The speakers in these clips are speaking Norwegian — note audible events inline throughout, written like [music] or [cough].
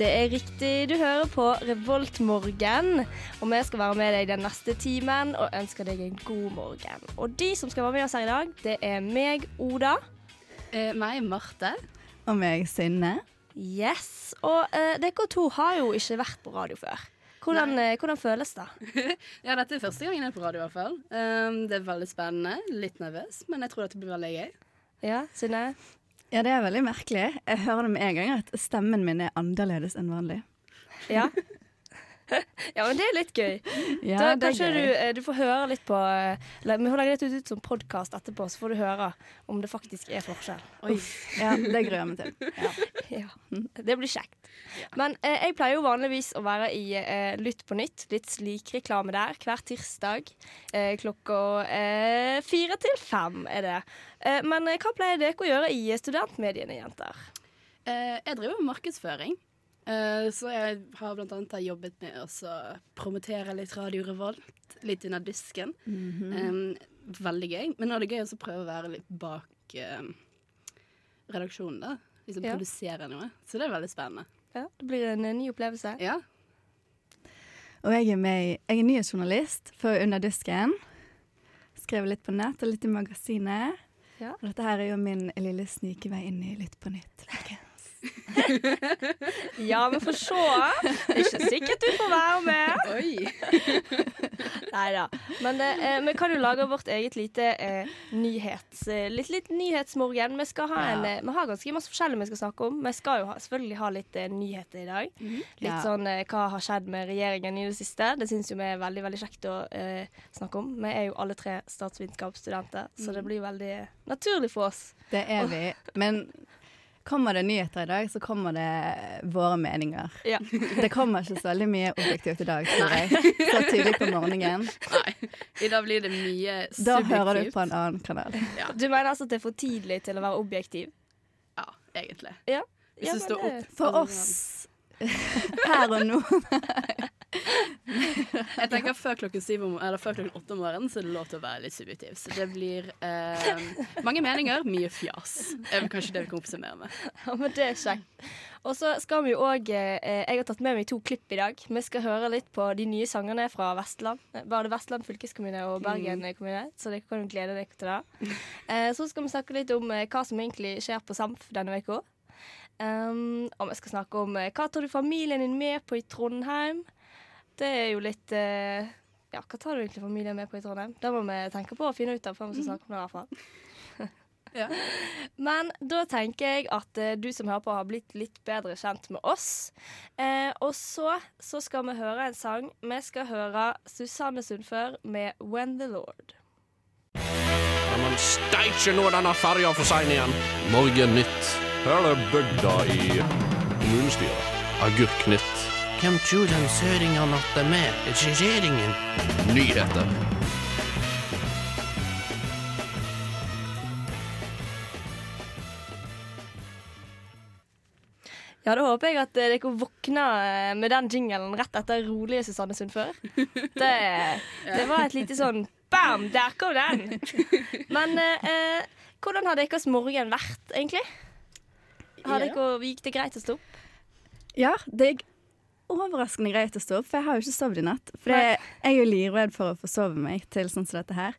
Det er riktig, du hører på Revoltmorgen. Og vi skal være med deg den neste timen og ønsker deg en god morgen. Og de som skal være med oss her i dag, det er meg, Oda. Eh, meg, Marte. Og meg, Synne. Yes. Og eh, dere to har jo ikke vært på radio før. Hvordan, eh, hvordan føles det? [laughs] Ja, dette er første gangen jeg er på radio, i hvert fall. Um, det er veldig spennende. Litt nervøs, men jeg tror dette blir veldig gøy. Ja, Synne? Ja, det er veldig merkelig. Jeg hører det med en gang at stemmen min er annerledes enn vanlig. Ja. [laughs] ja, men det er litt gøy. Ja, da, det er kanskje gøy. du, eh, du får høre litt på Vi får legge dette ut som podkast etterpå, så får du høre om det faktisk er forskjell. Oi. Ja, det gruer jeg meg til. [laughs] Ja, Det blir kjekt. Men eh, jeg pleier jo vanligvis å være i eh, Lytt på nytt, litt slikreklame der, hver tirsdag. Eh, klokka eh, fire til fem er det. Eh, men eh, hva pleier dere å gjøre i studentmediene, jenter? Eh, jeg driver med markedsføring. Eh, så jeg har blant annet jobbet med å promotere litt Radio Revolt. Litt under disken. Um, veldig gøy. Men nå er det gøy å prøve å være litt bak eh, redaksjonen, da. Liksom Ja. produsere noe. Så det er veldig spennende. Ja, det blir en eh, ny opplevelse. Ja. Og jeg er, med, jeg er nyhetsjournalist for Under disken. Skrevet litt på nett og litt i magasinet. Ja. Og dette her er jo min lille snikevei inn i Lytt på nytt. [laughs] Ja, vi får se. Det er ikke sikkert du får være med. Oi! [laughs] Nei da. Men eh, vi kan jo lage vårt eget lite eh, nyhets... Eh, litt, litt nyhetsmorgen. Vi skal ha en eh, Vi har ganske masse forskjellig vi skal snakke om. Vi skal jo ha, selvfølgelig ha litt eh, nyheter i dag. Litt Ja. sånn eh, hva har skjedd med regjeringen i det siste. Det syns jo vi er veldig veldig kjekt å eh, snakke om. Vi er jo alle tre statsvitenskapsstudenter, så det blir veldig naturlig for oss. Det er vi. Men kommer det nyheter i dag, så kommer det våre meninger. Ja. Det kommer ikke så veldig mye objektivt i dag, tror jeg. Så tidlig på morgenen. Nei. I dag blir det mye subjektivt. Da hører du på en annen kanal. Du mener altså at det er for tidlig til å være objektiv? Ja, egentlig. Ja. Hvis Ja, du står opp For oss her og nå. [laughs] [laughs] Jeg tenker Før klokken om, eller før klokken åtte om morgenen så er det lov til å være litt subjektiv. Så det blir eh, mange meninger, mye fjas. Det er kanskje det vi kan oppsummere med. [laughs] Ja, men det er kjekt. Og så skal vi òg eh, Jeg har tatt med meg to klipp i dag. Vi skal høre litt på de nye sangene fra Vestland. Bare det Vestland fylkeskommune og Bergen kommune, så dere kan jo glede dere til det. Eh, så skal vi snakke litt om eh, hva som egentlig skjer på Samf denne uka. Um, og vi skal snakke om eh, hva tar du familien din med på i Trondheim. Det er jo litt eh, Ja, hva tar du egentlig familien med på i Trondheim? Det må vi tenke på og finne ut av før vi skal snakke om det, i hvert fall. [laughs] Ja. [laughs] Men da tenker jeg at uh, du som hører på, har blitt litt bedre kjent med oss. Eh, og så, så skal vi høre en sang. Vi skal høre Susanne Sundfør med 'When the Lord'. Ja, men steikje nå denne ferja for sein igjen. Morgen Nytt. Her er bygda i kommunestyret. Agurknytt. Hvem tror de søringene at de er? Regjeringen. Nyheter. Ja, da håper jeg at eh, dere våkner eh, med den jinglen rett etter rolige Susanne Sundfør. Det, [laughs] det var et lite sånn bam, der kom den! Men eh, eh, hvordan har deres morgen vært, egentlig? Har dere, Gikk det greit å stå opp? Ja, det gikk overraskende greit å stå opp, for jeg har jo ikke sovet i natt. For jeg, jeg er jo livredd for å forsove meg til sånn som dette her.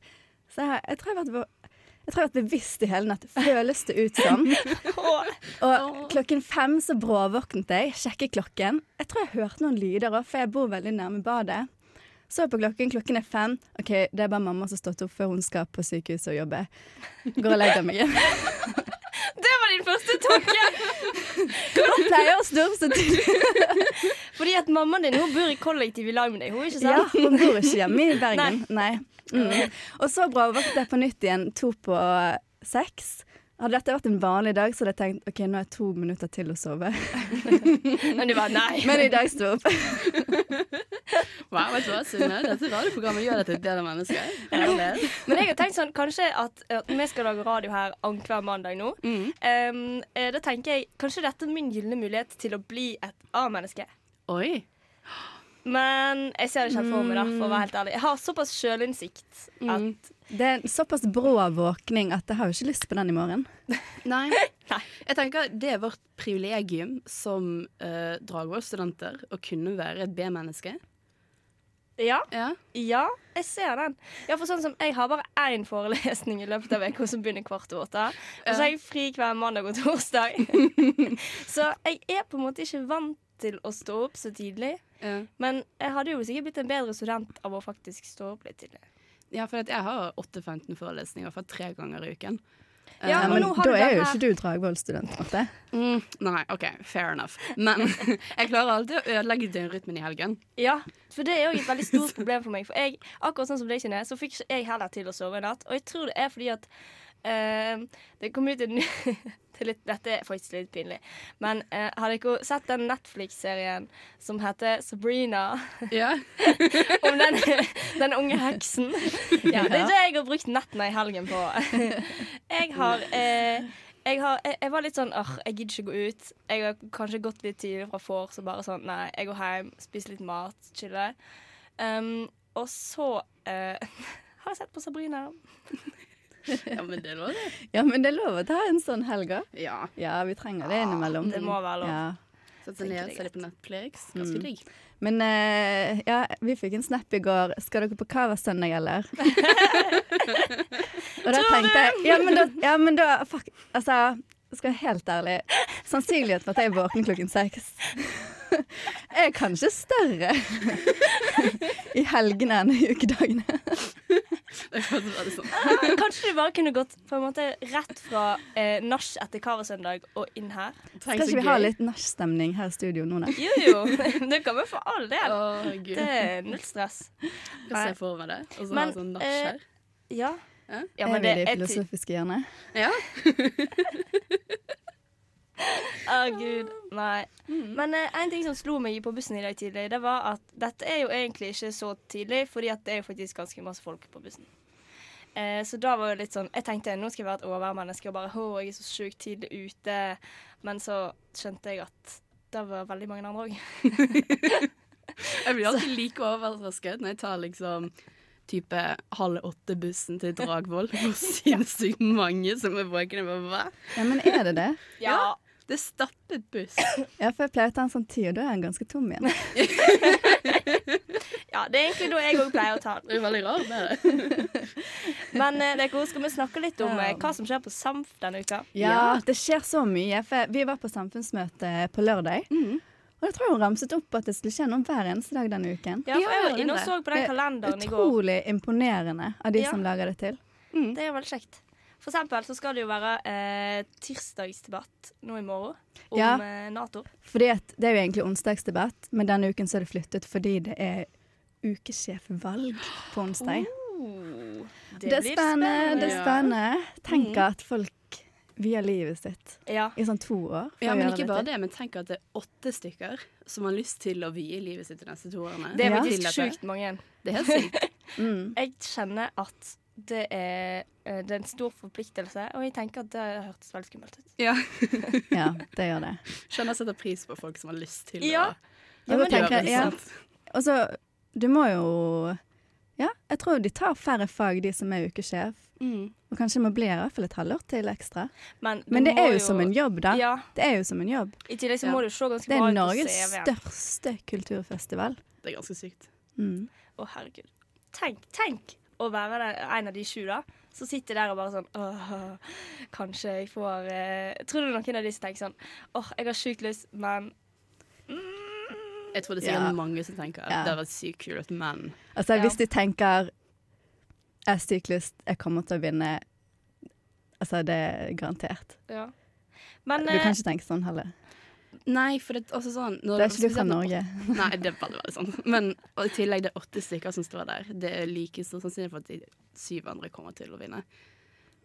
Så jeg, jeg tror jeg har vært jeg tror jeg har vært bevisst i hele natt. Føles det ut som. [laughs] Og klokken fem så bråvåknet jeg, sjekket klokken. Jeg tror jeg hørte noen lyder òg, for jeg bor veldig nærme badet. Så på klokken, klokken er fem. OK, det er bare mamma som har stått opp før hun skal på sykehuset og jobbe. Går og legger meg igjen. [laughs] Det var din første tanke! Hvordan pleier å stå seg til? Fordi at mammaen din hun bor i kollektiv i lag med deg. Hun ikke sant? Ja, hun bor ikke hjemme i Bergen. Nei. Mm. Og så bra vakt jeg på nytt igjen to på seks. Hadde dette vært en vanlig dag, så hadde jeg tenkt OK, nå er jeg to minutter til å sove. [laughs] Men du bare nei. Men i dag sto jeg opp. Wow, vet du hva, Sunne? Dette radioprogrammet gjør deg til et bedre menneske. Men jeg har tenkt sånn, kanskje at, at vi skal lage radio her annenhver mandag nå. Mm. Um, eh, da tenker jeg kanskje dette er min gylne mulighet til å bli et A-menneske. Oi. Men jeg ser det ikke helt for meg, da, for å være helt ærlig. Jeg har såpass sjølinnsikt at Mm. Det er en såpass brå våkning at jeg har jo ikke lyst på den i morgen. [laughs] Nei. Jeg tenker Det er vårt privilegium som uh, Dragvoll-studenter å kunne være et B-menneske. ja, Ja. ja, jeg ser den. Ja, for sånn som Jeg har bare én forelesning i løpet av uka som begynner kvart over åtte. Og så har jeg fri hver mandag og torsdag. [laughs] så jeg er på en måte ikke vant til å stå opp så tidlig. Ja. Men jeg hadde jo sikkert blitt en bedre student av å faktisk stå opp litt tidlig. Ja, for at jeg har 8-15-forelesninger for tre ganger i uken. Ja, Ja, men men nå har da er jo ikke du Dragvoll-student, Marte. Mm, nei, OK, fair enough. Men [laughs] jeg klarer alltid å ødelegge døgnrytmen i helgen. Ja, for det er jo et veldig stort problem for meg. For jeg, akkurat sånn som deg, Kine, så fikk ikke jeg heller til å sove i natt. Og jeg tror det er fordi at eh, det kom ut en [laughs] litt, Dette er faktisk litt pinlig. Men uh, har dere sett den Netflix-serien som heter Sabrina? [laughs] Ja. [laughs] Om den, den unge heksen? Ja, det er det jeg har brukt nettene i helgen på. Jeg har uh, jeg, har, jeg, jeg var litt sånn Åh, jeg gidder ikke gå ut. Jeg har kanskje gått litt tidlig fra vors så bare sånn Nei, jeg går hjem, spiser litt mat, chiller. Um, og så eh, har jeg sett på Sabrina. [laughs] ja, men det er lov, det. Ja, men det er lov å ta en sånn helg òg. Ja. Ja, vi trenger det innimellom. Det må være lov. Ja. Sette ned, og se litt på Netflix. Ganske Mm. digg. Men uh, ja, vi fikk en snap i går. Skal dere på Cava-søndag, eller? [laughs] Og da tenkte jeg Ja, men da, ja, men da fuck, Altså, skal være helt ærlig sannsynligheten for at jeg våkner klokken seks [laughs] er kanskje større [laughs] i helgene enn i ukedagene. Sånn. Kanskje du bare kunne gått på en måte rett fra eh, nach etter Kavasøndag og inn her? Skal ikke vi ha litt nachstemning her i studio nå, da? Jo, jo. Det kan vi for all del. Oh. Det er null stress. Jeg ser for meg det. Og så har ha sånn nach eh, her. Ja. Ja. Ja er vi det er filosofiske hjørnet? Ja. [laughs] Å, gud. Nei. Men eh, en ting som slo meg på bussen i dag tidlig, det var at dette er jo egentlig ikke så tidlig, fordi at det er jo faktisk ganske masse folk på bussen. Eh, så da var det litt sånn Jeg tenkte nå skal jeg være et overmenneske og bare Å, jeg er så sjukt tidlig ute. Men så skjønte jeg at det var veldig mange andre òg. [laughs] Jeg blir alltid [laughs] like overrasket når jeg tar liksom type halv åtte-bussen til [laughs] Dragvoll. Hvor sinnssykt mange som er våkne. Hva? Ja, men er det det? Ja. Det er stappet buss. Ja, for jeg pleier å ta en sånn tid, og da er den ganske tom igjen. [laughs] ja, det er egentlig da jeg òg pleier å ta den. Det er veldig rart med det. [laughs] Men eh, dere, skal vi snakke litt om eh, hva som skjer på Samf denne uka? Ja, det skjer så mye. For vi var på samfunnsmøte på lørdag. Og da tror jeg hun ramset opp at det skulle skje noe hver eneste dag denne uken. Ja, for jeg var inne og så på den Det er kalenderen i går. Utrolig imponerende av de Ja. som lager det til. Det er veldig kjekt. For eksempel så skal det jo være eh, tirsdagsdebatt nå i morgen om Ja. eh, Nato. Fordi at Det er jo egentlig onsdagsdebatt, men denne uken så er det flyttet fordi det er ukesjefvalg på onsdag. [gasps] Oh, det, det, blir spennende. Det er spennende. Tenk at folk vier livet sitt Ja. i sånn to år. Ja, men ikke bare det, men tenk at det er åtte stykker som har lyst til å vie livet sitt de neste to årene. Det er faktisk ja. sjukt mange. Det er helt sykt. [laughs] Mm. Jeg kjenner at det er, eh, det er en stor forpliktelse, og jeg tenker at det hørtes veldig skummelt ut. Ja. [laughs] Ja, det gjør det. Skjønner jeg setter pris på folk som har lyst til Ja. å Ja, gjøre det. Og så, du må jo Ja, jeg tror de tar færre fag, de som er ukesjef. Mm. Og kanskje må bli i hvert fall et halvår til ekstra. Men det, Men det er jo som en jobb, da. Ja, Det er jo som en jobb. I tillegg så må det du se ganske Det bra er ut på Norges største kulturfestival. Det er ganske sykt. Mm. Å, herregud. Tenk, tenk å være den, en av de sju, da. Så sitter der og bare sånn Åh, kanskje jeg får eh, Tror du noen av de som tenker sånn Åh, jeg har sjukt lyst, men mm, Jeg tror det er sikkert Ja. mange som tenker Ja. det hadde vært sykt kult, men Altså, Ja. hvis de tenker jeg er syklist, jeg kommer til å vinne Altså, det er garantert. Ja. Men Du eh, kan ikke tenke sånn heller. Nei, for det er også sånn når, Det er ikke du fra Norge. Nei, det er veldig, veldig sånn. Men og i tillegg det er åtte stykker som står der. Det er like stor sannsynlighet for at de syv andre kommer til å vinne.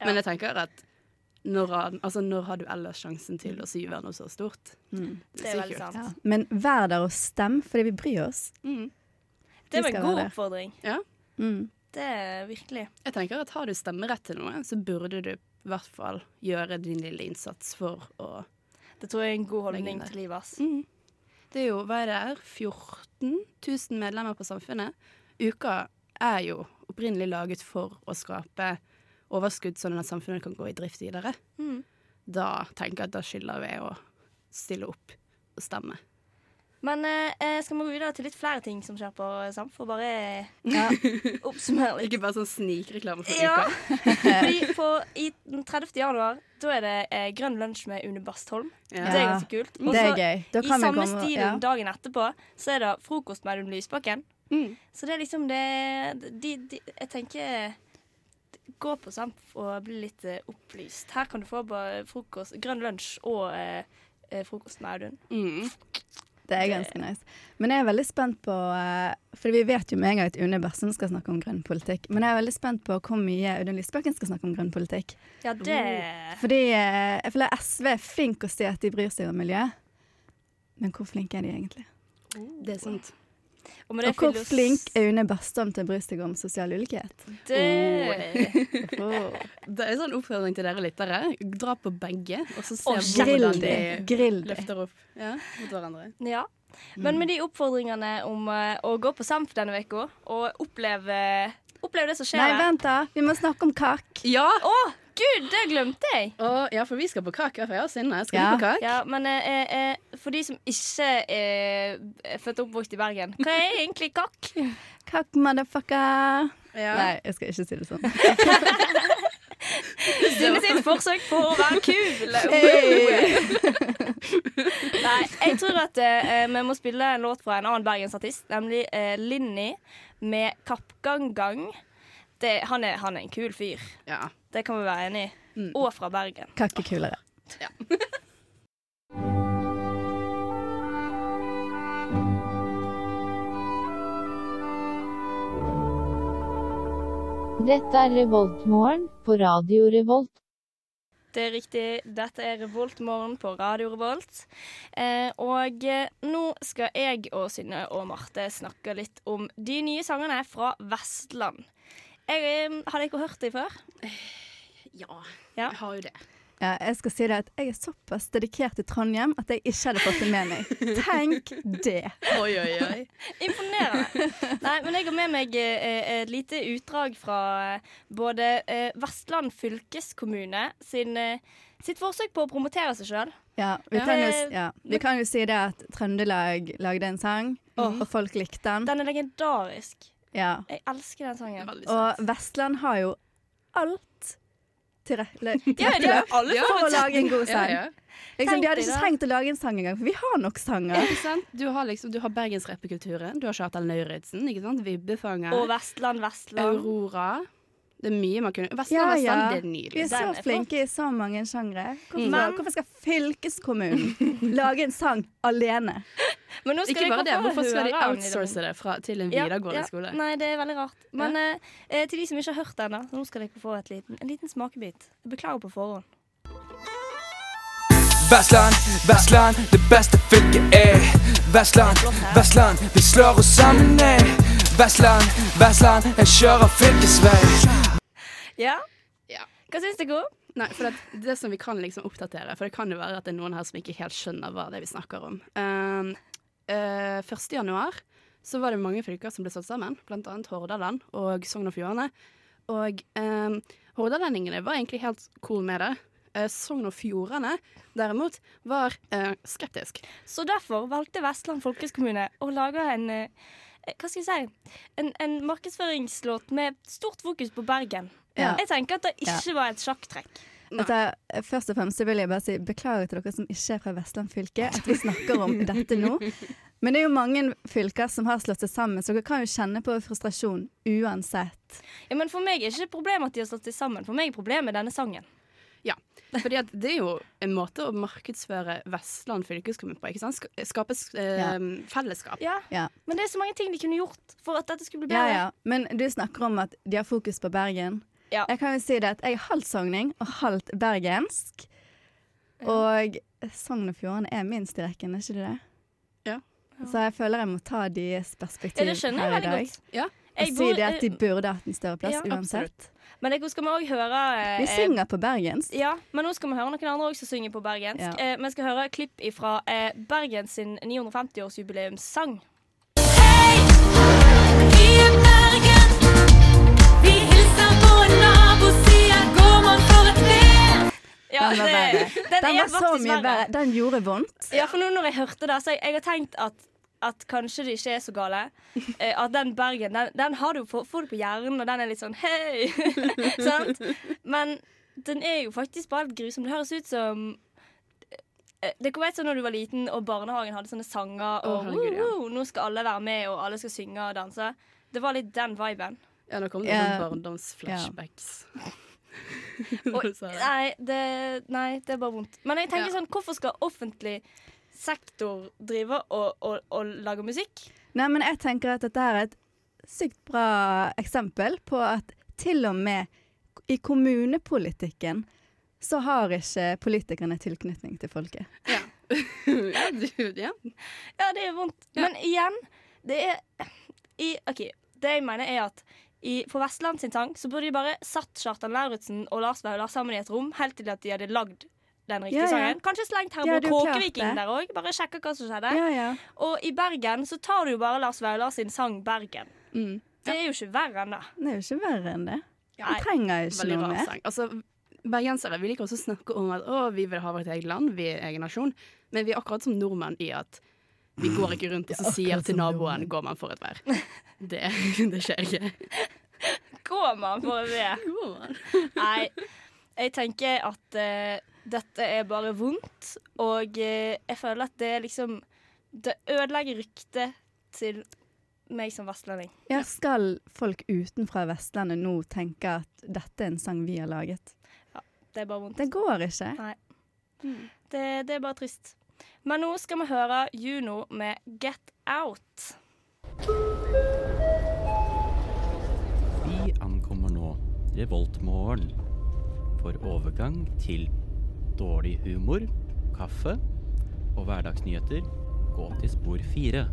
Ja. Men jeg tenker at når, har- altså, når har du ellers sjansen til å syve noe så stort? Mm. det er veldig sant. Ja. Men vær der og stem, fordi vi bryr oss. Mm. Det var en god oppfordring. Ja. Mm. Det er virkelig. Jeg tenker at Har du stemmerett til noe, så burde du i hvert fall gjøre din lille innsats for å Det tror jeg er en god holdning til livet. ass. Mm. Det er jo, hva er det her, 14 000 medlemmer på Samfunnet. Uka er jo opprinnelig laget for å skape overskudd, sånn at samfunnet kan gå i drift videre. Mm. Da tenker jeg at da skylder vi å stille opp og stemme. Men eh, eh, skal vi gå videre til litt flere ting som skjer på SAM? For bare [laughs] Ja. oppsummere litt. Ikke bare sånn snikreklame for Ja. uka. [laughs] [laughs] Fordi på, I den 30. januar Da er det eh, grønn lunsj med Une Bastholm. Ja. Det er ganske kult. Og så. I samme komme stil ja. dagen etterpå så er det frokost med Audun Lysbakken. Mm. Så det er liksom det de, de, Jeg tenker Gå på SAMP og bli litt eh, opplyst. Her kan du få både frokost, grønn lunsj og eh, eh, frokost med Audun. Mm. Det er ganske nice. Men jeg er veldig spent på eh, For vi vet jo med en gang at Une Bersen skal snakke om grønn politikk. Men jeg er veldig spent på hvor mye Audun Lysbakken skal snakke om grønn politikk. Ja, det Fordi eh, jeg føler SV er flink å si at de bryr seg om miljø. Men hvor flinke er de egentlig? Det er sant. Og, med det Og hvor filos- flink er Une Bastholm til å bry seg om sosial ulikhet? det, Oh. [laughs] Det er en sånn oppfordring til dere lyttere. Dra på begge, og så se Å, hvordan de. Grill løfter opp ja, mot hverandre. Ja. Men med de oppfordringene om eh, å gå på Samf denne uka og oppleve, oppleve det som skjer Nei, vent da. Vi må snakke om kakk. Ja! Å, gud, det glemte jeg! Og, ja, for vi skal på kake. For jeg og Synne skal Ja. vi på kake. Ja, men eh, eh, for de som ikke er er født og oppvokst i Bergen, hva er egentlig kakk? [laughs] Kakk, motherfucker. Ja. Nei, jeg skal ikke si det sånn. [laughs] Synne sitt forsøk på å være kul. Nei, jeg tror at eh, vi må spille en låt fra en annen bergensartist, nemlig eh, Linni med 'Kappgang-gang'. Det, han, er, han er en kul fyr. Ja. Det kan vi være enig i. Mm. Og fra Bergen. Kakekulere. er kulere. Dette er Revoltmorgen på Radio Revolt. Det er riktig. Dette er Revoltmorgen på Radio Revolt. Eh, og eh, nå skal jeg og Synne og Marte snakke litt om de nye sangene fra Vestland. Jeg, eh, hadde ikke hørt dem før. Ja. Ja. Jeg har jo det. Ja, jeg skal si det at jeg er såpass dedikert til Trondheim at jeg ikke hadde fått det med meg. Tenk det. [laughs] Oi, oi, oi. Imponerende. Nei, men jeg har med meg eh, et lite utdrag fra eh, både eh, Vestland fylkeskommune sin, eh, sitt forsøk på å promotere seg sjøl. Ja, vi, Ja. vi kan jo si det at Trøndelag lagde en sang, oh. og folk likte den. Den er legendarisk. Ja. Jeg elsker den sangen. Og Vestland har jo alt til [laughs] Ja, Ja. for å lage en god sang. Ja, ja. Liksom, de hadde ikke trengt å lage en sang engang, for vi har nok sanger. Ikke sant? Du har liksom Du har bergensrappekulturen, du har Kjartan Lauritzen. Vibbefanger, Og Vestland, Vestland. Aurora. Det er mye man kunne Vestland, ja. det er Vi er så Den er flinke i så mange sjangre. Hvorfor, hvorfor skal fylkeskommunen [laughs] lage en sang alene? Men nå skal Ikke bare det, hvorfor skal de outsource det fra, til en videregående ja. skole? Nei, det er veldig rart. Men eh, eh, til de som ikke har hørt den, ennå, nå skal dere få et liten, en liten smakebit. Jeg beklager på forhånd. Vestland, Vestland, det beste fylket er Vestland, Vestland, vi slår oss sammen ned Vestland, Vestland, jeg kjører fylkesvei Ja? Ja. Hva syns dere? Nei, for det, det som vi kan liksom oppdatere For det kan jo være at det er noen her som ikke helt skjønner hva det er vi snakker om. Um, uh, 1. januar så var det mange fylker som ble satt sammen, annet Hordaland og Sogn og Fjordane. Og um, hordalendingene var egentlig helt cool med det. Eh, Sogn og Fjordane derimot var eh, skeptisk. Så derfor valgte Vestland fylkeskommune å lage en eh, hva skal jeg si? En, en markedsføringslåt med stort fokus på Bergen. Ja. Jeg tenker at det ikke var et sjakktrekk. Altså, først og fremst vil jeg bare si beklager til dere som ikke er fra Vestland fylke, at vi snakker om dette nå. [laughs] Men det er jo mange fylker som har slått seg sammen, så dere kan jo kjenne på frustrasjon uansett. Ja, men For meg er det ikke problemet at de har slått seg sammen. For meg er problemet denne sangen. Fordi for det er jo en måte å markedsføre Vestland fylkeskommune på. ikke sant? Skape eh, Ja. fellesskap. Ja, Ja. Men det er så mange ting de kunne gjort for at dette skulle bli Ja, bedre. ja. Men du snakker om at de har fokus på Bergen. Ja. Jeg kan jo si det at jeg er halvt sogning og halvt bergensk. Og Sogn og Fjordane er minst i rekken, er ikke det det? Ja. Så jeg føler jeg må ta deres Ja, perspektiv det skjønner her i dag. godt. Ja. Og Jeg si det at de burde hatt en større plass Ja, uansett. Men nå skal vi òg høre eh, Vi synger på bergensk. Ja, men nå skal vi høre noen andre også som synger på bergensk. Ja. Eh, vi skal høre klipp fra eh, Bergens sin 950-årsjubileumssang. Ja, Den var verre. Den, Den var så mye verre. Den gjorde vondt. Ja, for nå når jeg hørte det, så jeg, jeg har tenkt at, at kanskje det ikke er så gale. [laughs] Eh, at den Bergen, den, den har du på, får du på hjernen, og den er litt sånn hei. [laughs] Sant? Men den er jo faktisk bare litt grusom. Det høres ut som eh, det kom et sånn når du var liten og barnehagen hadde sånne sanger, og og herregud, ja. «Woo, woo, nå skal alle være med, og alle skal synge og danse. Det var litt den viben. Ja, nå kommer det noen sånn barndomsflashbacks. [laughs] Og, nei, det, nei, det er bare vondt. Men jeg tenker Ja. sånn, hvorfor skal offentlig sektor drive og, og, og lage musikk? Nei, men jeg tenker at dette er et sykt bra eksempel på at til og med i kommunepolitikken så har ikke politikerne tilknytning til folket. ja, du, [laughs] ja. Ja, det er vondt. Ja. Men igjen, det er i, OK, det jeg mener er at i, på Vestland sin sang så burde de bare satt Kjartan Lauritzen og Lars Vaular sammen i et rom helt til at de hadde lagd den riktige Ja, ja. sangen. Kanskje slengt De ja, Kråkeviking der òg. Bare sjekka hva som skjedde. Ja, ja. Og i Bergen så tar du jo bare Lars Vaular sin sang 'Bergen'. Mm. Det er jo ikke verre enn det. Det er jo ikke verre enn det. Nei. Vi trenger ikke noe mer. Altså, bergensere vi liker også å snakke om at å, vi vil ha vårt eget land, vi er egen nasjon. Men vi er akkurat som nordmenn i at vi går ikke rundt og så sier til naboen 'går man for et vær'. Det, [laughs] det skjer ikke. Går man for et vær? Nei. Jeg tenker at uh, dette er bare vondt, og uh, jeg føler at det liksom Det ødelegger ryktet til meg som vestlending. Ja, skal folk utenfra Vestlandet nå tenke at dette er en sang vi har laget? Det er bare vondt. Det går ikke. Det, det er bare trist. Men nå skal vi høre Juno med 'Get Out'. Vi ankommer nå Revoltmorgen for overgang til dårlig humor, kaffe og hverdagsnyheter. Gå til spor fire.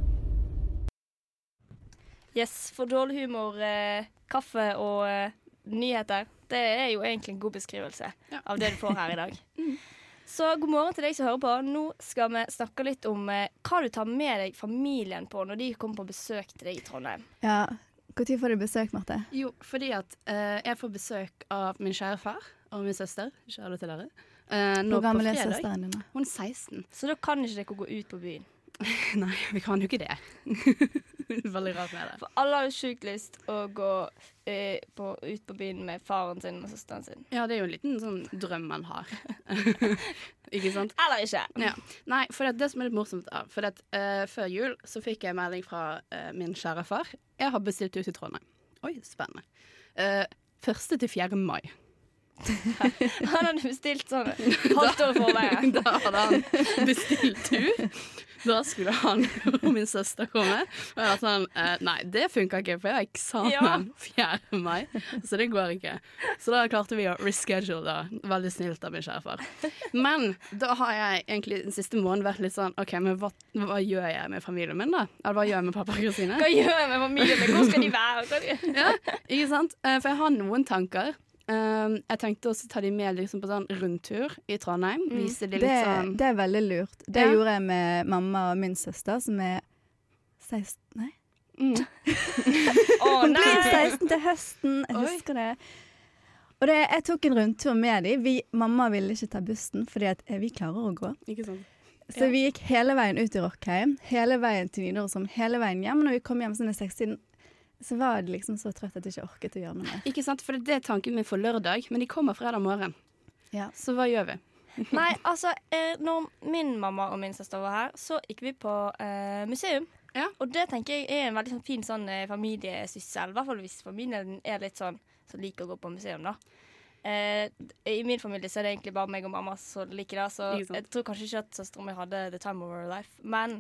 Yes, for dårlig humor, eh, kaffe og eh, nyheter. Det er jo egentlig en god beskrivelse Ja. av det du får her i dag. [laughs] Så god morgen til deg som hører på. Nå skal vi snakke litt om eh, hva du tar med deg familien på når de kommer på besøk til deg i Trondheim. Ja. Når får du besøk, Marte? Jo, fordi at eh, jeg får besøk av min kjære far og min søster. Kjære til dere. Eh, nå Hvor på gammel er fredag. søsteren din? da? Hun er 16. Så da kan ikke dere gå ut på byen. [laughs] Nei, vi kan jo ikke det. [laughs] Veldig rart med det. For alle har jo sjukt lyst å gå eh, på, ut på byen med faren sin og søsteren sin. Ja, det er jo en liten sånn drøm man har. [laughs] ikke sant? Eller ikke. Ja. Nei, for det, det som er litt morsomt er for det, uh, Før jul så fikk jeg melding fra uh, min kjære far. Jeg har bestilt ut i Trondheim. Oi, spennende. Uh, første til 4. mai. Han hadde bestilt sånn halvt år forveien. Da hadde han bestilt tur. Da skulle han [laughs] og min søster komme. Og jeg var sånn eh, Nei, det funka ikke, for jeg har eksamen 4. mai. Så det går ikke. Så da klarte vi å reschedule da. Veldig snilt av min kjære far. Men da har jeg egentlig den siste måneden vært litt sånn OK, men hva, hva gjør jeg med familien min, da? Eller hva gjør jeg med pappa og Kristine? Hva gjør jeg med familien min? Hvor skal de være? Ja, ikke sant? Eh, For jeg har noen tanker. Um, jeg tenkte også ta de med liksom, på sånn rundtur i Trondheim. Vise de litt Det, sånn det er veldig lurt. Det Ja. gjorde jeg med mamma og min søster, som er 16 Nei. mm. [laughs] Å Hun blir 16 til høsten. Jeg Oi. husker det. Og det, jeg tok en rundtur med dem. Vi, mamma ville ikke ta bussen, fordi at eh, vi klarer å gå. Ikke sant? Så vi gikk hele veien ut i Rockheim, hele veien til Nidaros, hele veien hjem. Når vi kom hjem sånn i sekstiden, så var det liksom så trøtt at jeg ikke orket å gjøre noe mer. Ikke sant? For det er tanken min for lørdag, men de kommer fredag morgen. Ja. Så hva gjør vi? [laughs] Nei, altså, eh, når min mamma og min søster var her, så gikk vi på eh, museum. Ja. Og det tenker jeg er en veldig sånn, fin sånn eh, familiesyssel. I hvert fall hvis familien er litt sånn som liker å gå på museum, da. Eh, I min familie så er det egentlig bare meg og mamma som liker det, så jeg tror kanskje ikke at søstera mi hadde the time of her life. Men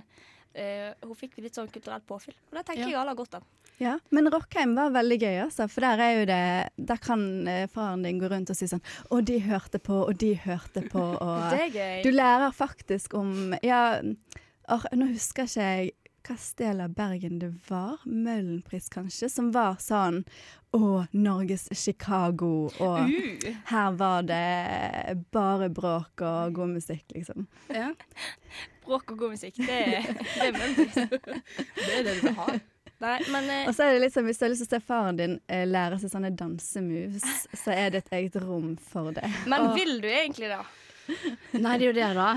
eh, hun fikk litt sånn kulturelt påfyll, og det tenker Ja. jeg alle har godt av. Ja, Men Rockheim var veldig gøy, altså. For der er jo det Der kan eh, faren din gå rundt og si sånn Å, de hørte på, og de hørte på, [laughs] og Det er gøy. Du lærer faktisk om Ja, or, nå husker ikke jeg hva del av Bergen det var. Møhlenpris, kanskje, som var sånn Å, Norges Chicago, og her var det bare bråk og god musikk, liksom. Ja. Bråk og god musikk, det, det er Møllenpris [laughs] Det er det du vil ha. Nei, men eh, Og så er det litt sånn, Hvis du har lyst til å se faren din eh, lære seg sånne dansemoves, så er det et eget rom for det. Men vil du egentlig det? Nei, det er jo det, da.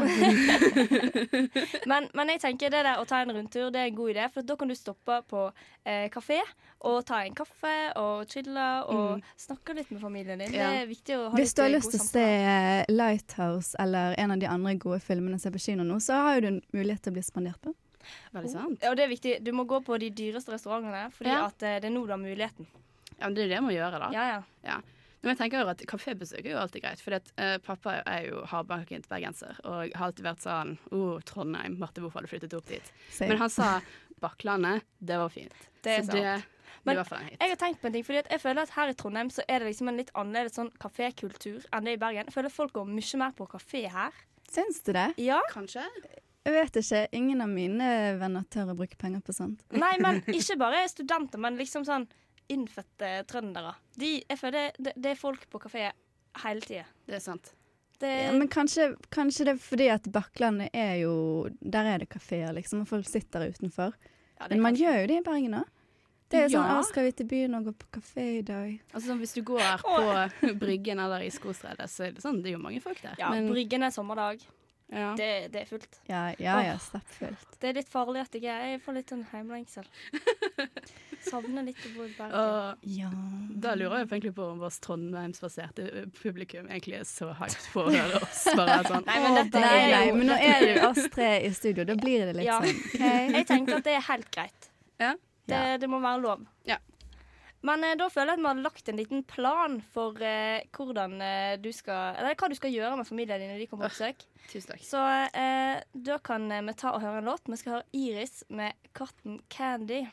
[laughs] Men, men jeg tenker det der å ta en rundtur det er en god idé, for da kan du stoppe på eh, kafé og ta en kaffe og chille og snakke litt med familien din. Ja. Det er viktig å ha Hvis litt du har eh, lyst til å se eh, Lighthouse eller en av de andre gode filmene som er på kino nå, så har jo du en mulighet til å bli spandert på. Veldig sant. Og det er viktig. Du må gå på de dyreste restaurantene, fordi Ja. at eh, det er nå du har muligheten. Ja, men det er det jeg må gjøre, da. Ja, ja. Ja. Men jeg tenker jo at kafébesøk er jo alltid greit. For uh, pappa er jo hardbanket bergenser og har alltid vært sånn Å, Trondheim, Marte, hvorfor har du flyttet opp dit? Same. Men han sa Bakklandet, det var fint. Det er så sant. det Men. Jeg har tenkt på en ting, fordi at jeg føler at her i Trondheim så er det liksom en litt annerledes sånn kafékultur enn det i Bergen. Jeg føler folk går mye mer på kafé her. Syns du det? Ja. Kanskje? Jeg vet ikke. Ingen av mine venner tør å bruke penger på sånt. Nei, men [laughs] ikke bare studenter, men liksom sånn innfødte trøndere. De, jeg føler det, det er folk på kafé hele tida. Det er sant. Det, Ja, men kanskje, kanskje det er fordi at Bakklandet er jo Der er det kafeer, liksom, og folk sitter utenfor. ja, Men man gjør jo det i Bergen òg. Det er jo sånn Ja. 'Å, skal vi til byen og gå på kafé i dag?' Altså sånn, Hvis du går på [laughs] Bryggen eller i Skostredet, så er det sånn, det er jo mange folk der. Ja, Men, Bryggen er sommerdag. Ja. Det, det er fullt. Ja, ja, ja stappfullt. Det er litt farlig at jeg, er- jeg får litt sånn heimlengsel. [laughs] Savner litt å bo i Bergen. Uh, Ja. da lurer jeg egentlig på om vårt trondheimsbaserte publikum egentlig er så hyped på å høre oss. Bare sånn, Nei, men dette Nei, er nei, men nå er det jo oss tre i studio. Da blir det litt Ja. sånn. Okay. Jeg tenker at det er helt greit. Ja. Det, det må være lov. Ja. Men eh, da føler jeg at vi har lagt en liten plan for eh, hvordan eh, du skal Eller hva du skal gjøre med familien din når de kommer på besøk. Tusen takk. Så eh, da kan eh, vi ta og høre en låt. Vi skal høre Iris med 'Cotton Candy'.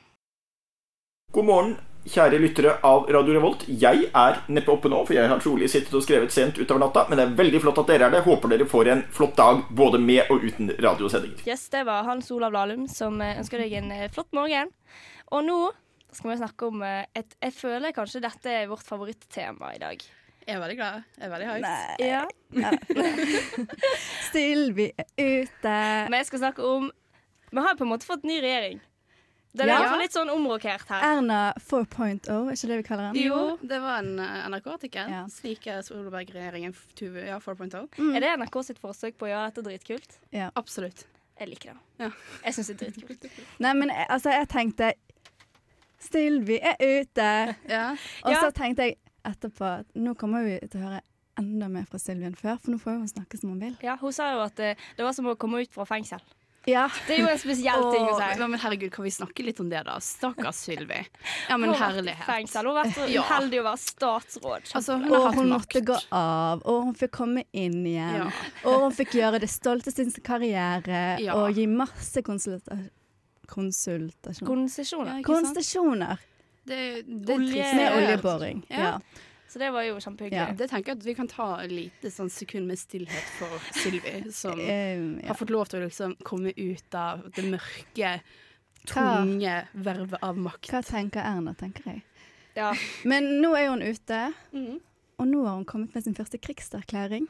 God morgen, kjære lyttere av Radio Revolt. Jeg er neppe oppe nå, for jeg har trolig sittet og skrevet sent utover natta. Men det er veldig flott at dere er det. Håper dere får en flott dag både med og uten radiosendinger. Yes, det var Hans Olav Lahlum som eh, ønsker deg en flott morgen. Og nå skal vi snakke om eh, et Jeg føler kanskje dette er vårt favorittema i dag. Jeg er veldig glad. Jeg er veldig hyped. Nei. Ja. Sylvi [laughs] er ute. Men jeg skal snakke om Vi har på en måte fått ny regjering. Den er Ja. i litt sånn omrokert her. Erna 4.0, er ikke det vi kaller den? Jo, det var en eh, NRK-artikkel. Ja. Slik er Solberg-regjeringen ja, 4.0. Er det NRK sitt forsøk på å gjøre dette dritkult? Ja. Absolutt. Jeg liker det. Ja. Jeg syns det er dritkult. [laughs] Nei, men eh, altså, jeg tenkte Sylvi er ute. Ja. Og Ja. så tenkte jeg etterpå at nå kommer vi til å høre enda mer fra Sylvi enn før, for nå får hun snakke som hun vil. Ja, Hun sa jo at eh, det var som å komme ut fra fengsel. Ja. Det er jo en spesiell ting å si. ja, men herregud, kan vi snakke litt om det, da? Stakkars Sylvi. [laughs] Ja, men Hun herlighet. Fengsel. Hun har vært så uheldig å være statsråd. Altså, hun har Og hatt hun makt. måtte gå av, og hun fikk komme inn igjen. Ja. Og hun fikk gjøre det stolte sin karriere Ja. og gi masse konsulta konsultasjon. Konsesjoner. Ja. Konsesjoner Det, det Olje- med oljeboring. Ja. Ja. Så det var jo kjempehyggelig. Ja. Det tenker jeg at Vi kan ta et lite sånn sekund med stillhet for Sylvi, som um, [laughs] ja. har fått lov til å liksom komme ut av det mørke, Hva? tunge vervet av makt. Hva tenker Erna, tenker jeg. Ja. Men nå er hun ute, Mhm. og nå har hun kommet med sin første krigserklæring.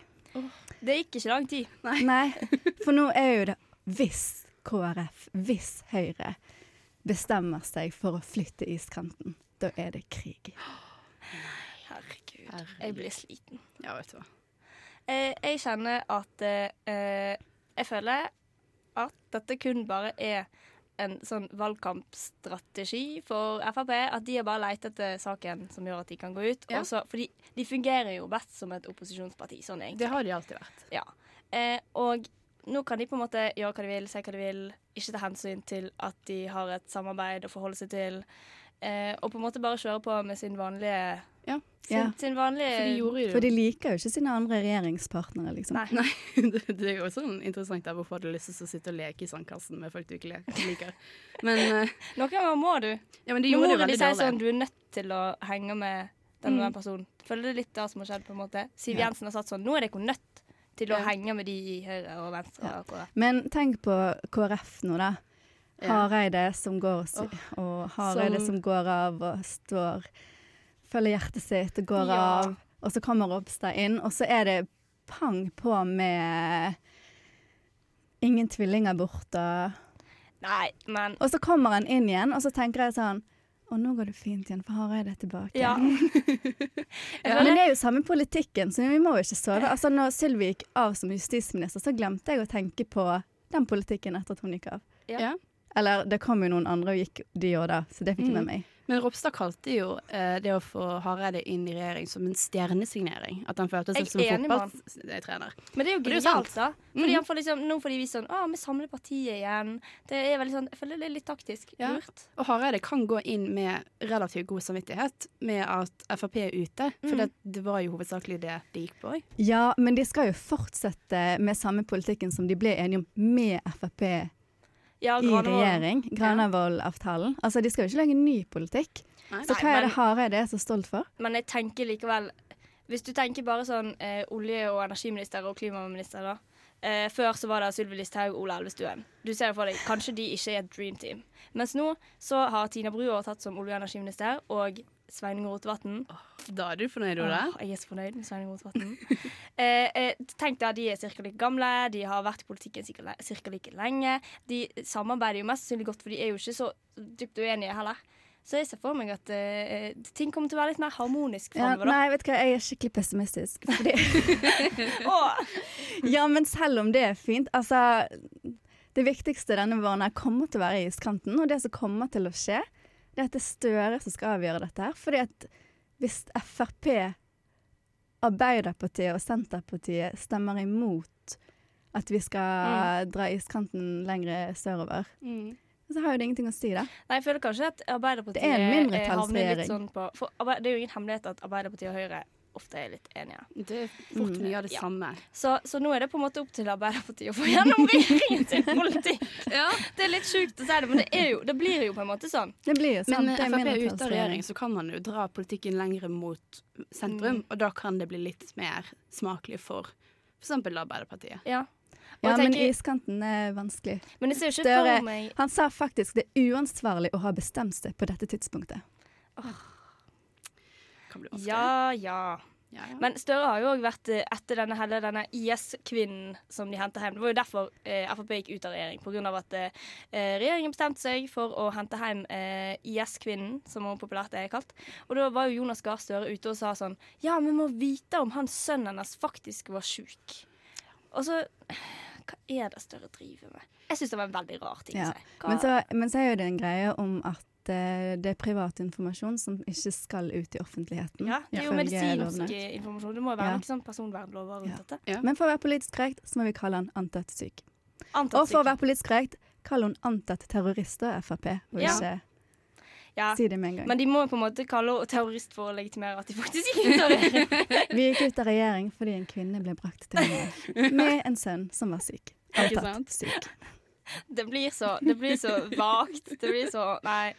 Det gikk ikke lang tid. Nei, for nå er jo det hvis KrF, hvis Høyre bestemmer seg for å flytte iskanten, da er det krig. Herregud. Jeg blir sliten. Ja, vet du hva. Eh, jeg kjenner at eh, eh, Jeg føler at dette kun bare er en sånn valgkampstrategi for Frp. At de har bare lett etter saken som gjør at de kan gå ut. Ja. Også, fordi de fungerer jo best som et opposisjonsparti. Sånn egentlig. Det har de alltid vært. Ja. Eh, og nå kan de på en måte gjøre hva de vil, si hva de vil, ikke ta hensyn til at de har et samarbeid å forholde seg til. Eh, og på en måte bare kjøre på med sin vanlige Ja. Sin, Ja. sin vanlige For de gjorde jo For de liker jo ikke sine andre regjeringspartnere, liksom. Nei. Nei, [laughs] det, det er jo sånn interessant der hvorfor du har lyst til å sitte og leke i sandkassen med folk du ikke liker. Men, eh, [laughs] Noen ganger må du. ja, men de Nå gjorde må det de si sånn du er nødt til å henge med den og Mm. den personen. Føler det litt det som har skjedd, på en måte. Siv Ja. Jensen har sagt sånn Nå er dere nødt til å henge med de i Høyre og Venstre. Ja. og Men tenk på KrF nå, da. Hareide som går og, og Hareide Som- som går av og står Følger hjertet sitt og går av. Og så kommer Ropstad inn, og så er det pang på med ingen tvillinger borte. Nei, men Og så kommer han inn igjen, og så tenker jeg sånn Å, nå går det fint igjen, for Hareide er tilbake. Ja. [laughs] Ja, men det er jo samme politikken, så vi må jo ikke sove. Altså, når Sylvi gikk av som justisminister, så glemte jeg å tenke på den politikken etter at hun gikk av. Ja. Eller det kom jo noen andre og gikk de òg da, så det fikk jeg med Mm. meg. Men Ropstad kalte jo eh, det å få Hareide inn i regjering som en stjernesignering. At han følte seg som er fotballtrener. Men det er jo genialt, da. Fordi mm. han får liksom, nå får de vist sånn Å, vi samler partiet igjen. Det er veldig sånn Jeg føler det er litt taktisk. Ja. Lurt. Og Hareide kan gå inn med relativt god samvittighet med at Frp er ute. For Mm. det, det var jo hovedsakelig det de gikk på. Ja, men de skal jo fortsette med samme politikken som de ble enige om med Frp Ja, i regjering. Granavolden-avtalen. Altså, de skal jo ikke lage ny politikk. Nei. Så hva er det Hareide er så stolt for? Men jeg tenker likevel Hvis du tenker bare sånn eh, olje- og energiminister og klimaminister, da. Eh, før så var det Sylvi Listhaug og Ola Elvestuen. Du ser for deg, Kanskje de ikke er et dream team. Mens nå så har Tina Bru overtatt som olje- og energiminister, og Sveining Rotevatn Da er du fornøyd, Ola? Åh, jeg er så fornøyd med Sveining Rotevatn. [laughs] eh, eh, tenk deg at de er ca. like gamle, de har vært i politikken ca. like lenge. De samarbeider jo mest sannsynlig godt, for de er jo ikke så dypt uenige heller. Så jeg ser for meg at uh, ting kommer til å være litt mer harmonisk Ja, framover. da. nei, vet du hva, jeg er skikkelig pessimistisk. Fordi [laughs] Åh, Ja, men selv om det er fint Altså, det viktigste denne våren her kommer til å være iskanten, og det som kommer til å skje, det er at det er Støre som skal avgjøre dette her. Fordi at hvis Frp, Arbeiderpartiet og Senterpartiet stemmer imot at vi skal dra iskanten lenger sørover, Mm. Så har jo det ingenting å si, da. Nei, jeg føler kanskje at Arbeiderpartiet Det er en eh, mindretallsregjering. sånn på for Det er jo ingen hemmelighet at Arbeiderpartiet og Høyre ofte er litt enige. Det er fort Mm. mye av det Ja. samme. Så, så nå er det på en måte opp til Arbeiderpartiet å få gjennom regjeringen sin politikk. [laughs] Det er litt sjukt å si det, men det, er jo, det blir jo på en måte sånn. Det blir jo sant. Men med Frp er ute av regjering, så kan man jo dra politikken lenger mot sentrum, og da kan det bli litt mer smakelig for f.eks. Arbeiderpartiet. Ja. Ja, tenker, men iskanten er vanskelig. Men det ser jo ikke Støre, for meg han sa faktisk det er uansvarlig å ha bestemt seg på dette tidspunktet. Oh. Ja, ja. Ja, ja. Men Støre har jo òg vært eh, etter denne, hele denne IS-kvinnen som de henta hjem. Det var jo derfor eh, Frp gikk ut av regjering. Av at eh, regjeringen bestemte seg for å hente hjem eh, IS-kvinnen, som hun populært er kalt. Og da var jo Jonas Gahr Støre ute og sa sånn Ja, vi må vite om han sønnen hennes faktisk var sjuk. Og så Hva er det Støre driver med? Jeg syns det var en veldig rar ting Ja. si. Men så, men så er jo det en greie om at uh, det er privat informasjon som ikke skal ut i offentligheten. ja, det er jo medisinsk informasjon. Det må jo være Ja. noe sånn personvernlover rundt Ja. dette. Men for å være politisk korrekt, så må vi kalle han antatt syk. Antatt Og for å være politisk korrekt, kall hun antatt terrorist og Frp, og Ja. ikke Ja. si det med en gang. Men de må på en måte kalle henne terrorist for å legitimere at de faktisk ikke [laughs] gjør det. Vi gikk ut av regjering fordi en kvinne ble brakt til himmelen [laughs] med en sønn som var syk. Ikke Antatt sant? syk. Det blir så, det blir så vagt. Det blir så Nei.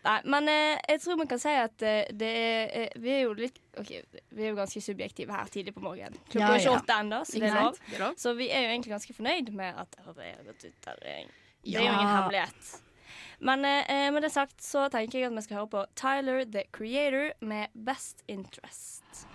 Nei, men eh, jeg tror man kan si at eh, det er eh, Vi er jo litt OK, vi er jo ganske subjektive her tidlig på morgenen. Klokka Ja, er ikke ja. åtte ennå, så det er lov. sant? Det er lov. Så vi er jo egentlig ganske fornøyd med at Frp har gått ut av regjering. Det er jo ingen hemmelighet. Men eh, eh, med det sagt så tenker jeg at vi skal høre på Tyler the Creator med Best Interest. [laughs]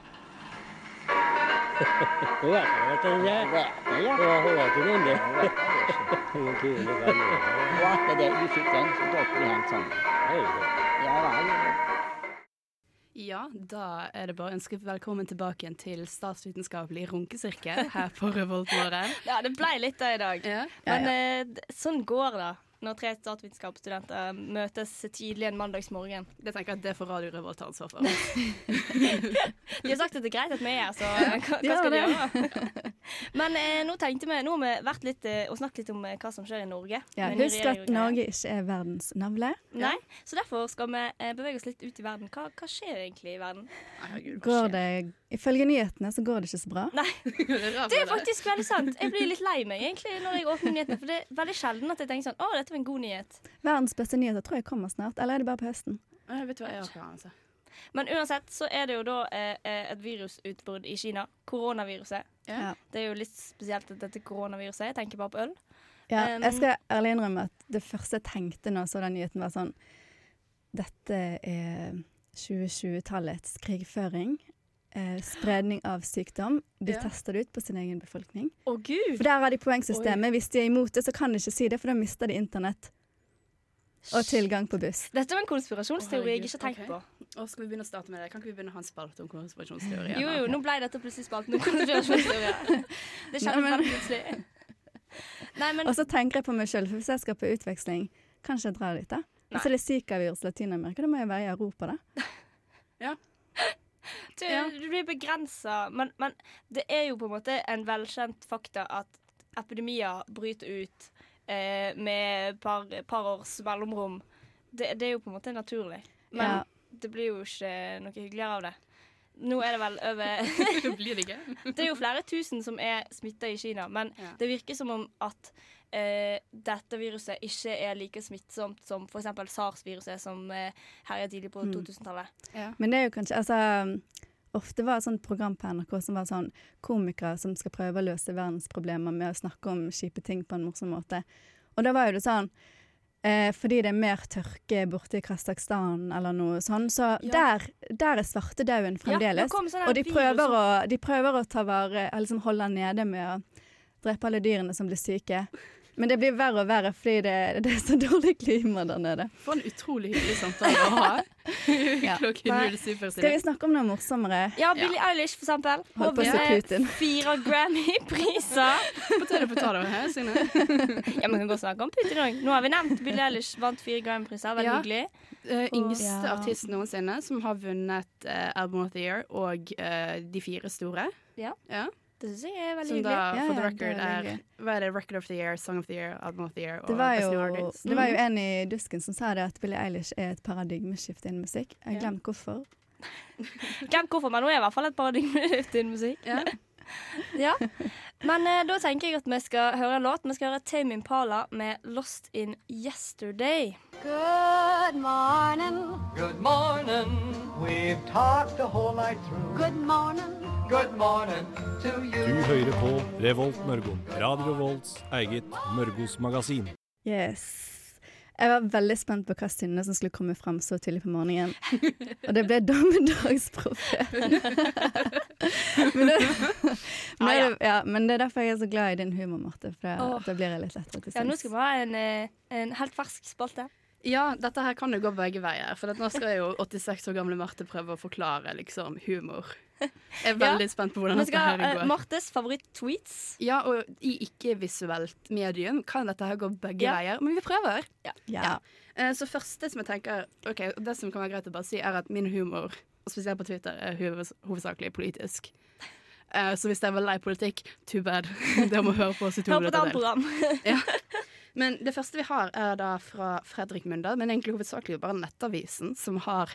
Ja, da er det bare å ønske velkommen tilbake igjen til statsvitenskapelig runkesirkel her på Revoltmorgen. [laughs] Ja, det ble litt det i dag. Ja. Men ja, ja. sånn går det når tre statsvitenskapsstudenter møtes tidlig en mandagsmorgen. Det tenker jeg at det får Radio Revolt ta ansvar for. [laughs] De har sagt at det er greit at vi er her, så hva, hva skal de gjøre? [laughs] Men eh, nå tenkte vi Nå har vi vært litt eh, og snakket litt om eh, hva som skjer i Norge. Ja, husk at. Norge ikke er verdens navle. Nei, så derfor skal vi eh, bevege oss litt ut i verden. Hva, hva skjer egentlig i verden? Går det, ifølge nyhetene så går det ikke så bra. Nei, [laughs] det er faktisk veldig sant. Jeg blir litt lei meg egentlig når jeg åpner nyhetene, for det er veldig sjelden at jeg tenker sånn Å, dette var en god nyhet. Verdens beste nyheter tror jeg kommer snart. Eller er det bare på høsten? Jeg vet hva jeg har ikke anelse. Men uansett så er det jo da eh, eh, et virusutbrudd i Kina. Koronaviruset. Ja. Det er jo litt spesielt at dette koronaviruset. Jeg tenker bare på øl. Ja, Um, jeg skal ærlig innrømme at det første jeg tenkte når jeg så den nyheten, var sånn Dette er 2020-tallets krigføring. Eh, spredning av sykdom. De Ja. tester det ut på sin egen befolkning. Å, gud! For der har de poengsystemet. Hvis de er imot det, så kan de ikke si det, for da mister de internett. Og tilgang på buss. Dette var en konspirasjonsteori jeg ikke har tenkt okay. på. Og skal vi begynne å starte med det? Kan ikke vi begynne å ha en spalte om konspirasjonsteorier? Jo, jo, nå ble dette plutselig spalten om [laughs] konspirasjonsteorier. Det skjedde Nei, men- veldig plutselig. Nei, men Og så tenker jeg på meg sjøl, for hvis jeg skal på utveksling, kanskje jeg drar dit, da? Og så er det Zika-virus i Latin-Amerika, da må jeg være i Europa, da. [laughs] [laughs] du, du blir begrensa. Men, men det er jo på en måte en velkjent fakta at epidemier bryter ut eh, med et par, par års mellomrom. Det, det er jo på en måte naturlig. Men Ja. det blir jo ikke noe hyggeligere av det. Nå er det vel over [laughs] [laughs] Blir det? Det er jo flere tusen som er smitta i Kina, men det virker som om at eh, dette viruset ikke er like smittsomt som f.eks. SARS-viruset, som eh, herja tidlig på Mm. 2000-tallet. Men det er jo kanskje altså, Ofte var det et sånt program på NRK som var sånn komikere som skal prøve å løse verdensproblemer med å snakke om kjipe ting på en morsom måte. Og da var jo det sånn eh, fordi det er mer tørke borte i Kasakhstan eller noe sånn, så Ja. der, der er svartedauden Ja, fremdeles. Ja, sånn og de prøver, å, de prøver å ta vare, liksom holde nede med å drepe alle dyrene som blir syke. Men det blir verre og verre fordi det, det er så dårlig klima der nede. For en utrolig hyggelig samtale å ha. Ja. [laughs] Klokken Nei. 07.49. Skal vi snakke om noe morsommere? Ja, Billie Eilish, for eksempel. Holdt på å si Putin. Fire Grammy-priser. Potet betale potet her, Signe. [laughs] ja, vi kan godt snakke om Putin òg. Nå har vi nevnt Billie Eilish vant fire Grammy-priser. Veldig Ja. hyggelig. Uh, yngste Ja. artist noensinne som har vunnet uh, Album of the Year og uh, de fire store. Ja. Ja. Det syns jeg er veldig Som da, hyggelig. Ja, for the record, det er er Hva er det? Record of the Year, Song of the Year, Album of the Year og Det var, Best New jo, Artist. det var jo en i dusken som sa det at Billie Eilish er et paradigmeskifte innen musikk. Jeg har glemt hvorfor. [laughs] Glemt hvorfor, men nå er i hvert fall et paradigmeskifte innen musikk. Ja. [laughs] Men eh, da tenker jeg at vi skal høre en låt. Vi skal høre Tame Impala med 'Lost in Yesterday'. Good morning. Good morning. We've talked the whole night through. Good morning. Good morning to you. Du hører på Revolt Mørgo. Radio Volts eget Mørgos magasin. Yes. Jeg var veldig spent på hva Synne som skulle komme fram så tidlig på morgenen. Og det ble Dommedagsprofeten. [laughs] men, det, men, Ah, ja. det, ja, men det er derfor jeg er så glad i din humor, Marte. For da blir jeg litt lettere til Ja, nå skal vi ha en, eh, en helt fersk spalte. Ja, dette her kan jo gå begge veier. For at nå skal jo 86 år gamle Marte prøve å forklare liksom humor. Jeg er veldig Ja. spent på hvordan dette her går. eh, Martes favoritt-tweets. Ja, og i ikke-visuelt medium kan dette her gå begge Ja. veier, men vi prøver. Ja. Eh, Så første som jeg tenker Ok, Det som kan være greit å bare si, er at min humor, spesielt på Twitter, er hovedsakelig politisk. Eh, Så hvis jeg var lei politikk, too bad. [laughs] Det må høre på oss i to på minutter til. [laughs] Ja. [laughs] Men det første vi har, er da fra Fredrik Munder, men egentlig hovedsakelig bare Nettavisen, som har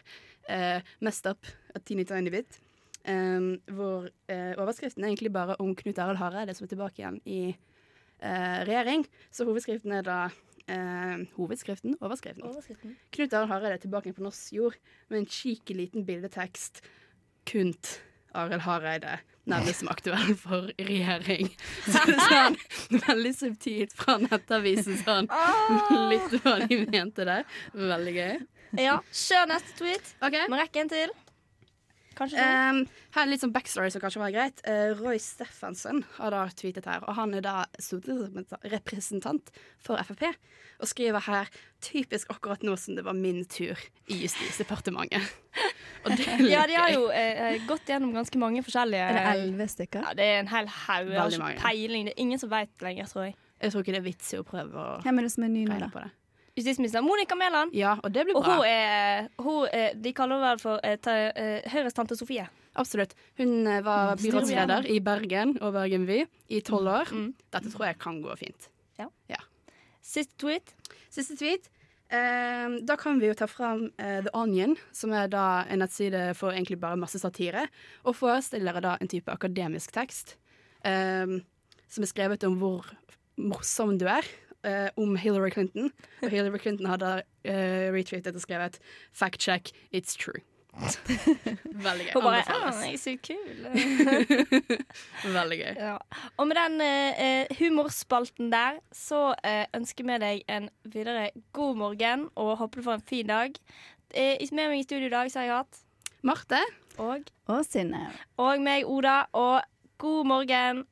eh, mest opp et teeny tiny bit. Um, hvor uh, overskriften er egentlig bare om Knut Arild Hareide som er tilbake igjen i uh, regjering. Så hovedskriften er da uh, Hovedskriften? Overskriften. Overskriften. Knut Arild Hareide er tilbake igjen på norsk jord med en cheeky liten bildetekst. Kunt Arild Hareide nevnes som aktuell for regjering. Så det er sånn veldig subtilt fra Nettavisen sånn. Litt hva de mente der. Veldig gøy. Ja, Kjør neste tweet. Okay. Vi rekker en til. Kanskje. Um, her er litt sånn backstory som kanskje var greit. Uh, Roy Steffensen har da tweetet her, og han er da stortingsrepresentant for Frp. Og skriver her typisk akkurat nå som det var min tur i Justisdepartementet. [laughs] Og det er litt Ja, de har jo eh, gått gjennom ganske mange forskjellige Er det elleve stykker? Ja, det er en hel haug. Jeg har ikke peiling. Det er ingen som veit lenger, tror jeg. Jeg tror ikke det er vits i å prøve å Hvem er det som er ny nå, da? på det. Justisminister Monica Mæland. Ja, og det blir Og bra. hun er, hun er De kaller henne for eh, ta, eh, Høyres tante Sofie. absolutt. Hun eh, var Mm, byrådsleder i Bergen og Bergen by i tolv år. Mm. Dette tror jeg kan gå fint. Ja. Siste tweet. Siste tweet. Eh, da kan vi jo ta fram eh, The Onion, som er da en nettside for egentlig bare masse satire, og forestiller da en type akademisk tekst eh, som er skrevet om hvor morsom du er. Eh, om Hillary Clinton. Og Hillary Clinton hadde uh, retweetet og skrevet 'fact check, it's true'. [laughs] Veldig gøy. Hun bare Anbefales. «Ah, jeg er så kul. [laughs] Veldig gøy. Ja. Og med den eh, eh, humorspalten der, så eh, ønsker vi deg en videre god morgen og håper du får en fin dag. Eh, med meg i studio i dag så har jeg hatt Marte. Og Og Synne. Og meg, Oda. Og god morgen.